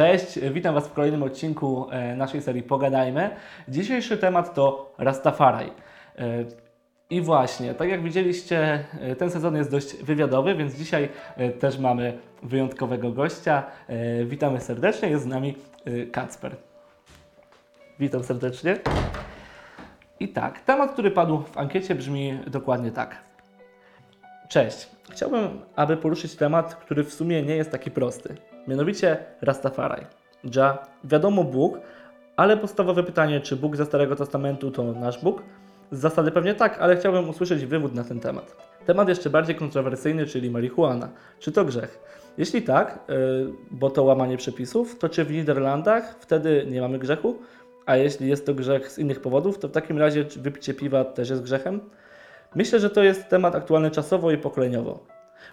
Cześć, witam Was w kolejnym odcinku e, naszej serii Pogadajmy. Dzisiejszy temat to Rastafari. E, I właśnie, tak jak widzieliście, e, ten sezon jest dość wywiadowy, więc dzisiaj też mamy wyjątkowego gościa. Witamy serdecznie, jest z nami Kacper. Witam serdecznie. I tak, temat, który padł w ankiecie brzmi dokładnie tak. Cześć. Chciałbym, aby poruszyć temat, który w sumie nie jest taki prosty. Mianowicie Rastafari. Dża, wiadomo Bóg, ale podstawowe pytanie, czy Bóg ze Starego Testamentu to nasz Bóg? Z zasady pewnie tak, ale chciałbym usłyszeć wywód na ten temat. Temat jeszcze bardziej kontrowersyjny, czyli marihuana. Czy to grzech? Jeśli tak, yy, bo to łamanie przepisów, to czy w Niderlandach wtedy nie mamy grzechu? A jeśli jest to grzech z innych powodów, to w takim razie czy wypicie piwa też jest grzechem? Myślę, że to jest temat aktualny czasowo i pokoleniowo.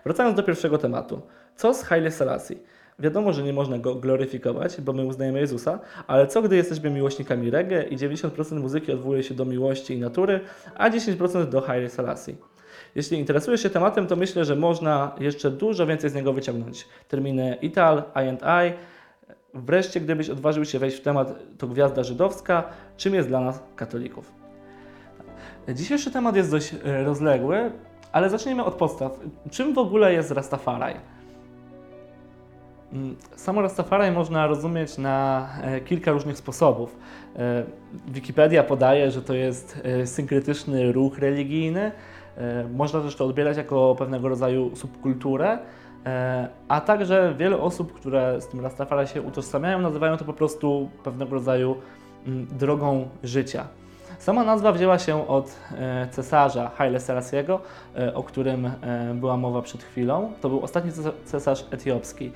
Wracając do pierwszego tematu. Co z Haile Selassie? Wiadomo, że nie można go gloryfikować, bo my uznajemy Jezusa, ale co gdy jesteśmy miłośnikami reggae i 90% muzyki odwołuje się do miłości i natury, a 10% do Haile Selassie? Jeśli interesujesz się tematem, to myślę, że można jeszcze dużo więcej z niego wyciągnąć. Terminy Ital, I&I. Wreszcie, gdybyś odważył się wejść w temat, to gwiazda żydowska, czym jest dla nas katolików. Dzisiejszy temat jest dość e, rozległy, ale zacznijmy od podstaw. Czym w ogóle jest Rastafari? Mm, Samo Rastafari można rozumieć na e, kilka różnych sposobów. E, Wikipedia podaje, że to jest e, synkretyczny ruch religijny. Można też to odbierać jako pewnego rodzaju subkulturę, a także wiele osób, które z tym Rastafari się utożsamiają, nazywają to po prostu pewnego rodzaju mm, drogą życia. Sama nazwa wzięła się od e, cesarza Haile Selassiego, e, o którym e, była mowa przed chwilą. To był ostatni cesa- cesarz etiopski,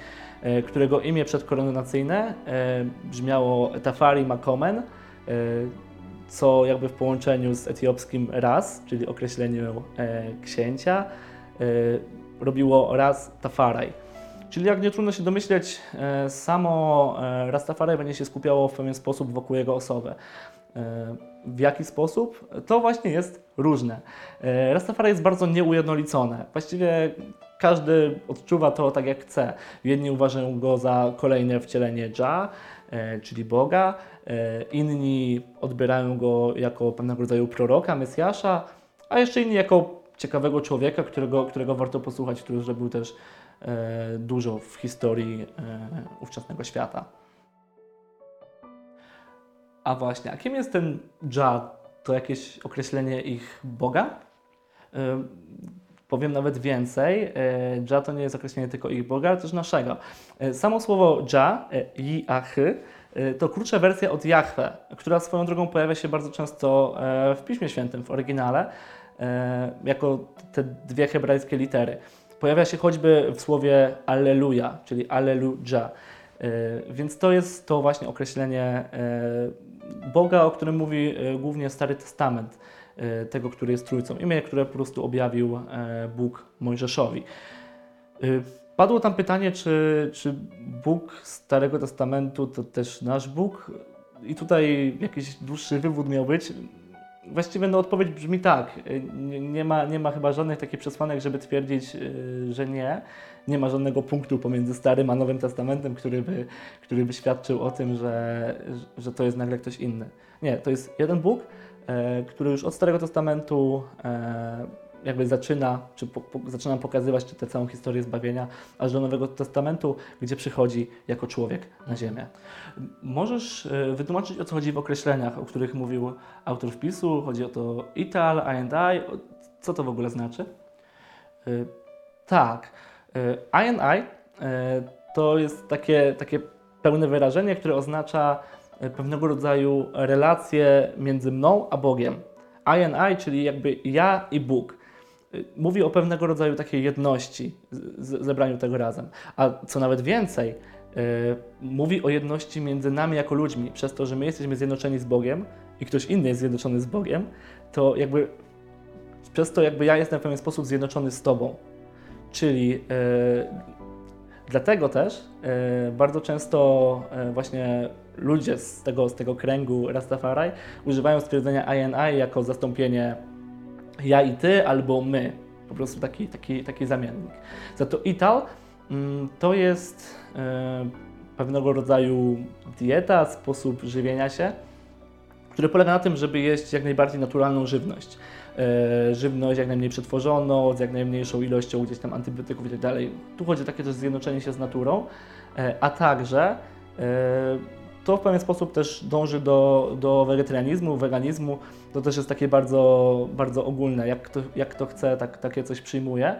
którego imię przedkoronacyjne brzmiało Tafari Makomen, co jakby w połączeniu z etiopskim ras, czyli określeniu księcia, robiło ras Tafaraj. Czyli jak nie trudno się domyśleć, samo Rastafari będzie się skupiało w pewien sposób wokół jego osoby. W jaki sposób? To właśnie jest różne. E, Rastafari jest bardzo nieujednolicone. Właściwie każdy odczuwa to tak jak chce. Jedni uważają go za kolejne wcielenie Dża, e, czyli Boga, e, inni odbierają go jako pewnego rodzaju proroka, Mesjasza, a jeszcze inni jako ciekawego człowieka, którego, którego warto posłuchać, który zrobił też dużo w historii ówczesnego świata. A właśnie, a kim jest ten Dża? To jakieś określenie ich Boga? E, Powiem nawet więcej. e, Dża to nie jest określenie tylko ich Boga, ale też naszego. E, Samo słowo Dża, e, Ji-Achy, e, to krótsza wersja od Jahwe, która swoją drogą pojawia się bardzo często w Piśmie Świętym, w oryginale, jako te dwie hebrajskie litery. Pojawia się choćby w słowie Alleluja, czyli Alleluja. Więc to jest to właśnie określenie Boga, o którym mówi e, głównie Stary Testament, e, tego, który jest Trójcą. Imię, które po prostu objawił e, Bóg Mojżeszowi. Padło tam pytanie, czy, czy Bóg Starego Testamentu to też nasz Bóg? I tutaj jakiś dłuższy wywód miał być. Właściwie no, odpowiedź brzmi tak. Nie, nie, ma, nie ma chyba żadnych takich przesłanek, żeby twierdzić, yy, że nie. Nie ma żadnego punktu pomiędzy Starym a Nowym Testamentem, który by, który by świadczył o tym, że, że to jest nagle ktoś inny. Nie, to jest jeden Bóg, e, który już od Starego Testamentu e, jakby zaczyna, czy po, po, zaczyna pokazywać tę całą historię zbawienia, aż do Nowego Testamentu, gdzie przychodzi jako człowiek na ziemię. Możesz e, wytłumaczyć, o co chodzi w określeniach, o których mówił autor wpisu? Chodzi o to Ital, I&I. O- Co to w ogóle znaczy? E, Tak. E, I&I e, to jest takie, takie pełne wyrażenie, które oznacza pewnego rodzaju relacje między mną a Bogiem. I&I, czyli jakby ja i Bóg. Mówi o pewnego rodzaju takiej jedności, zebraniu tego razem. A co nawet więcej, y, mówi o jedności między nami jako ludźmi. Przez to, że my jesteśmy zjednoczeni z Bogiem i ktoś inny jest zjednoczony z Bogiem, to jakby przez to jakby ja jestem w pewien sposób zjednoczony z Tobą. Czyli y, dlatego też y, bardzo często właśnie ludzie z tego, z tego kręgu Rastafari używają stwierdzenia INI jako zastąpienie ja i ty albo my. Po prostu taki, taki, taki zamiennik. Za to Ital mm, to jest e, pewnego rodzaju dieta, sposób żywienia się, który polega na tym, żeby jeść jak najbardziej naturalną żywność. E, żywność jak najmniej przetworzoną, z jak najmniejszą ilością gdzieś tam antybiotyków itd. Tu chodzi o takie też zjednoczenie się z naturą, e, a także to w pewien sposób też dąży do, do wegetarianizmu, weganizmu. To też jest takie bardzo, bardzo ogólne. Jak kto, jak kto chce, tak, takie coś przyjmuje.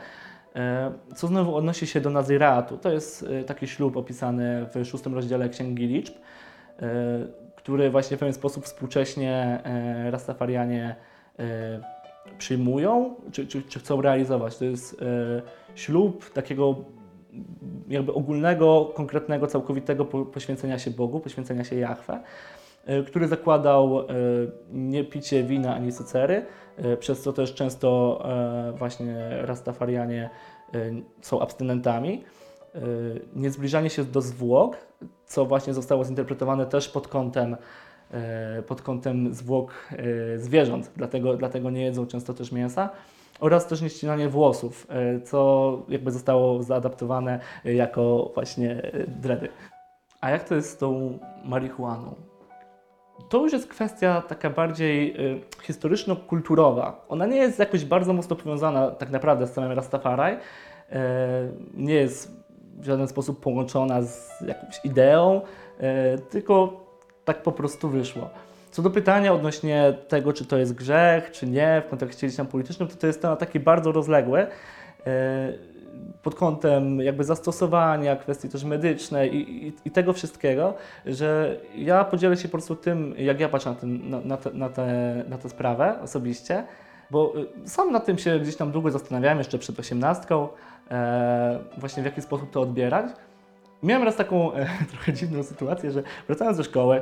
E, Co znowu odnosi się do Naziratu. To jest e, taki ślub opisany w szóstym rozdziale Księgi Liczb, e, który właśnie w pewien sposób współcześnie Rastafarianie przyjmują, czy, czy, czy chcą realizować. To jest ślub takiego jakby ogólnego, konkretnego, całkowitego po- poświęcenia się Bogu, poświęcenia się Jahwe, e, który zakładał e, nie picie wina ani cycery, e, przez co też często właśnie Rastafarianie są abstynentami. Niezbliżanie się do zwłok, co właśnie zostało zinterpretowane też pod kątem pod kątem zwłok zwierząt, dlatego, dlatego nie jedzą często też mięsa. Oraz też nieścinanie włosów, e, co jakby zostało zaadaptowane e, jako właśnie e, dredy. A jak to jest z tą marihuaną? To już jest kwestia taka bardziej historyczno-kulturowa. Ona nie jest jakoś bardzo mocno powiązana tak naprawdę z całym Rastafari. Nie jest w żaden sposób połączona z jakąś ideą, tylko tak po prostu wyszło. Co do pytania odnośnie tego, czy to jest grzech, czy nie, w kontekście gdzieś tam politycznym, to to jest temat taki bardzo rozległy e, pod kątem jakby zastosowania, kwestii też medycznej i, i, i tego wszystkiego, że ja podzielę się po prostu tym, jak ja patrzę na, ten, na, na, te, na, te, na tę sprawę osobiście, bo y, sam nad tym się gdzieś tam długo zastanawiałem, jeszcze przed osiemnastką, e, właśnie w jaki sposób to odbierać. Miałem raz taką e, trochę dziwną sytuację, że wracając ze szkoły,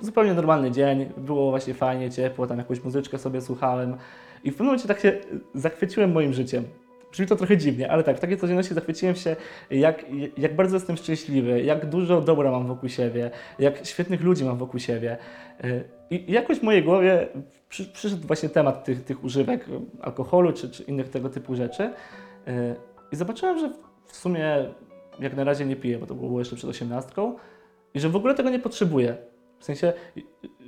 zupełnie normalny dzień, było właśnie fajnie, ciepło, tam jakąś muzyczkę sobie słuchałem i w pewnym momencie tak się zachwyciłem moim życiem. Brzmi to trochę dziwnie, ale tak, w takiej codzienności zachwyciłem się, jak, jak bardzo jestem szczęśliwy, jak dużo dobra mam wokół siebie, jak świetnych ludzi mam wokół siebie. Y, I jakoś w mojej głowie przy, przyszedł właśnie temat tych, tych używek alkoholu czy, czy innych tego typu rzeczy. Y, I zobaczyłem, że w sumie jak na razie nie piję, bo to było jeszcze przed osiemnastką i że w ogóle tego nie potrzebuję. W sensie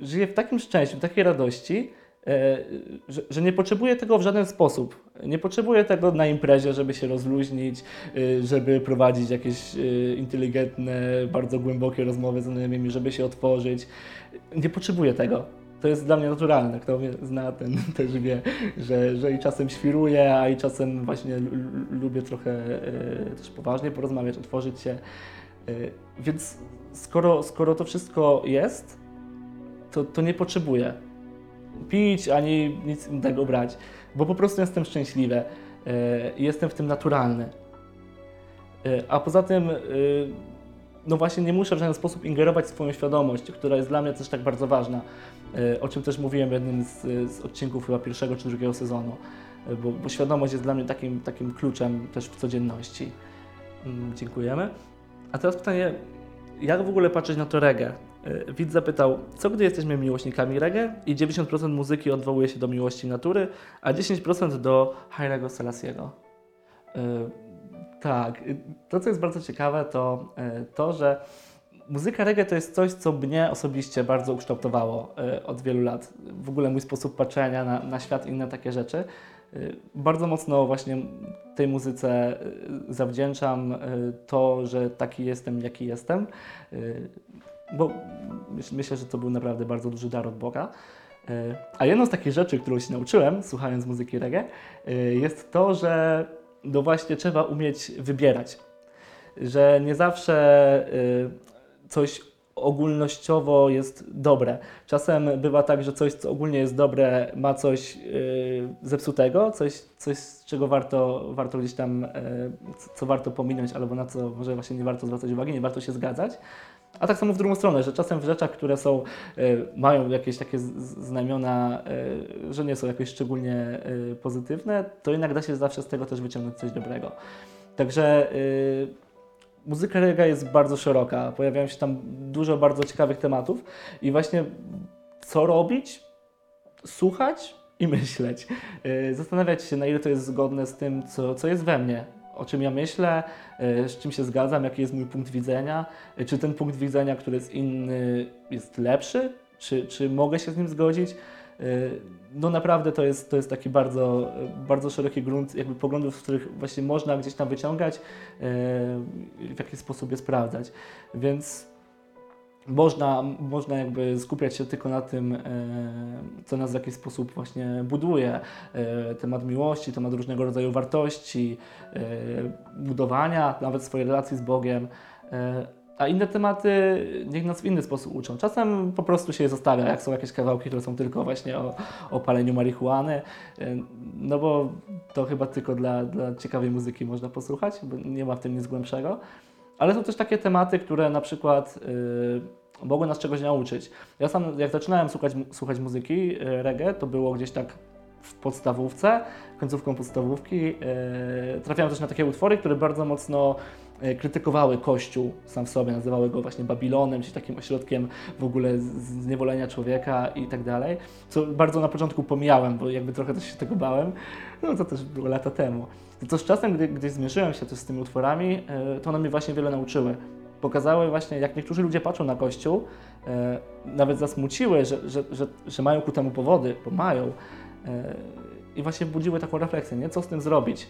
żyję w takim szczęściu, w takiej radości, e, że, że nie potrzebuję tego w żaden sposób. Nie potrzebuję tego na imprezie, żeby się rozluźnić, y, żeby prowadzić jakieś y, inteligentne, bardzo głębokie rozmowy z znajomymi, żeby się otworzyć. Nie potrzebuję tego. To jest dla mnie naturalne. Kto mnie zna, ten też wie, że, że i czasem świruję, a i czasem właśnie lubię trochę e, też poważnie porozmawiać, otworzyć się. E, Więc skoro, skoro to wszystko jest, to, to nie potrzebuję pić ani nic innego brać, bo po prostu jestem szczęśliwy i jestem w tym naturalny. E, A poza tym, e, no właśnie nie muszę w żaden sposób ingerować w swoją świadomość, która jest dla mnie też tak bardzo ważna, e, o czym też mówiłem w jednym z, z odcinków chyba pierwszego czy drugiego sezonu, e, bo, bo świadomość jest dla mnie takim, takim kluczem też w codzienności. Mm, Dziękujemy. A teraz pytanie, jak w ogóle patrzeć na to reggae? E, Widz zapytał, co gdy jesteśmy miłośnikami reggae i 90% muzyki odwołuje się do miłości natury, a 10% do Hailego Selassiego? Tak, y, to co jest bardzo ciekawe to e, to, że muzyka reggae to jest coś, co mnie osobiście bardzo ukształtowało e, od wielu lat. W ogóle mój sposób patrzenia na, na świat i inne takie rzeczy. Bardzo mocno właśnie tej muzyce zawdzięczam to, że taki jestem, jaki jestem, bo myśl- myślę, że to był naprawdę bardzo duży dar od Boga. A jedną z takich rzeczy, którą się nauczyłem, słuchając muzyki reggae, jest to, że no właśnie trzeba umieć wybierać. Że nie zawsze y, coś ogólnościowo jest dobre. Czasem bywa tak, że coś, co ogólnie jest dobre, ma coś y, zepsutego, coś, coś z czego warto, warto gdzieś tam, y, co warto pominąć, albo na co może właśnie nie warto zwracać uwagi, nie warto się zgadzać. A tak samo w drugą stronę, że czasem w rzeczach, które są, y, mają jakieś takie znamiona, y, że nie są jakoś szczególnie y, pozytywne, to jednak da się zawsze z tego też wyciągnąć coś dobrego. Także muzyka reggae jest bardzo szeroka, pojawiają się tam dużo bardzo ciekawych tematów i właśnie co robić? Słuchać i myśleć. Zastanawiać się, na ile to jest zgodne z tym, co, co jest we mnie. O czym ja myślę, e, z czym się zgadzam, jaki jest mój punkt widzenia, e, czy ten punkt widzenia, który jest inny, jest lepszy, czy, czy mogę się z nim zgodzić. E, No naprawdę to jest, to jest taki bardzo, bardzo szeroki grunt jakby poglądów, z których właśnie można gdzieś tam wyciągać w jakiś sposób je sprawdzać. Więc można, można jakby skupiać się tylko na tym, e, co nas w jakiś sposób właśnie buduje. E, Temat miłości, temat różnego rodzaju wartości, e, budowania nawet swojej relacji z Bogiem. A inne tematy niech nas w inny sposób uczą. Czasem po prostu się je zostawia, jak są jakieś kawałki, które są tylko właśnie o, o paleniu marihuany, no bo to chyba tylko dla, dla ciekawej muzyki można posłuchać, bo nie ma w tym nic głębszego. Ale są też takie tematy, które na przykład y, mogły nas czegoś nauczyć. Ja sam, jak zaczynałem słuchać, słuchać muzyki y, reggae, to było gdzieś tak w podstawówce, końcówką podstawówki. Y, trafiałem też na takie utwory, które bardzo mocno krytykowały Kościół sam w sobie, nazywały go właśnie Babilonem, czyli takim ośrodkiem w ogóle zniewolenia człowieka i tak dalej. Co bardzo na początku pomijałem, bo jakby trochę też się tego bałem. No to też było lata temu. To z czasem, gdy, gdy zmierzyłem się też z tymi utworami, e, to one mnie właśnie wiele nauczyły. Pokazały właśnie, jak niektórzy ludzie patrzą na Kościół, e, nawet zasmuciły, że, że, że, że mają ku temu powody, bo mają. E, I właśnie budziły taką refleksję, nie? co z tym zrobić.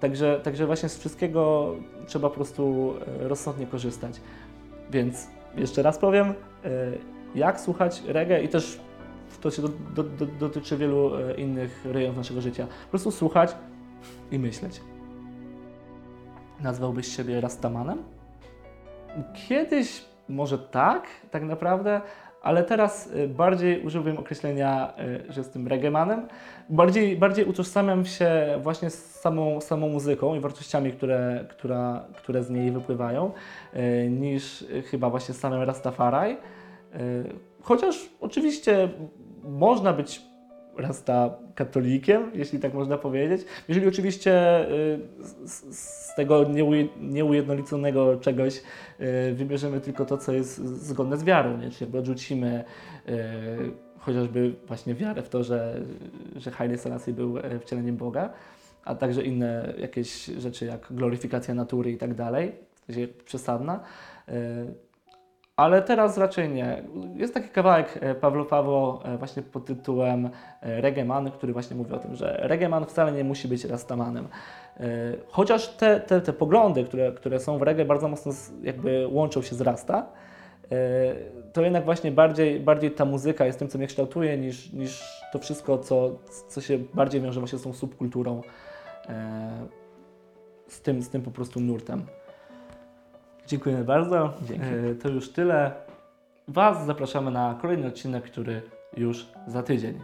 Także, także właśnie z wszystkiego trzeba po prostu e, rozsądnie korzystać. Więc jeszcze raz powiem, e, jak słuchać reggae i też to się do, do, do, dotyczy wielu e, innych rejonów naszego życia. Po prostu słuchać i myśleć. Nazwałbyś siebie Rastamanem? Kiedyś może tak, tak naprawdę, ale teraz y, bardziej używam określenia, y, że jestem reggaemanem. Bardziej, bardziej utożsamiam się właśnie z samą, samą muzyką i wartościami, które, która, które z niej wypływają, y, niż chyba właśnie z samym Rastafari. Chociaż oczywiście można być rasta katolikiem, jeśli tak można powiedzieć. Jeżeli oczywiście y, z, z tego nieuje- nieujednoliconego czegoś y, wybierzemy tylko to, co jest zgodne z wiarą, nie? czyli odrzucimy y, chociażby właśnie wiarę w to, że, że Haile Selassie był e, wcieleniem Boga, a także inne jakieś rzeczy jak gloryfikacja natury i tak dalej, w sensie przesadna. Ale teraz raczej nie. Jest taki kawałek e, Pawlo Pawło e, właśnie pod tytułem e, Reggae Man, który właśnie mówi o tym, że reggae man wcale nie musi być rastamanem. Chociaż te, te, te poglądy, które, które są w reggae bardzo mocno jakby łączą się z rasta, to jednak właśnie bardziej, bardziej ta muzyka jest tym, co mnie kształtuje, niż, niż to wszystko, co, co się bardziej wiąże właśnie z tą subkulturą, z tym, z tym po prostu nurtem. Dziękuję bardzo. Dzięki. E, To już tyle. Was zapraszamy na kolejny odcinek, który już za tydzień.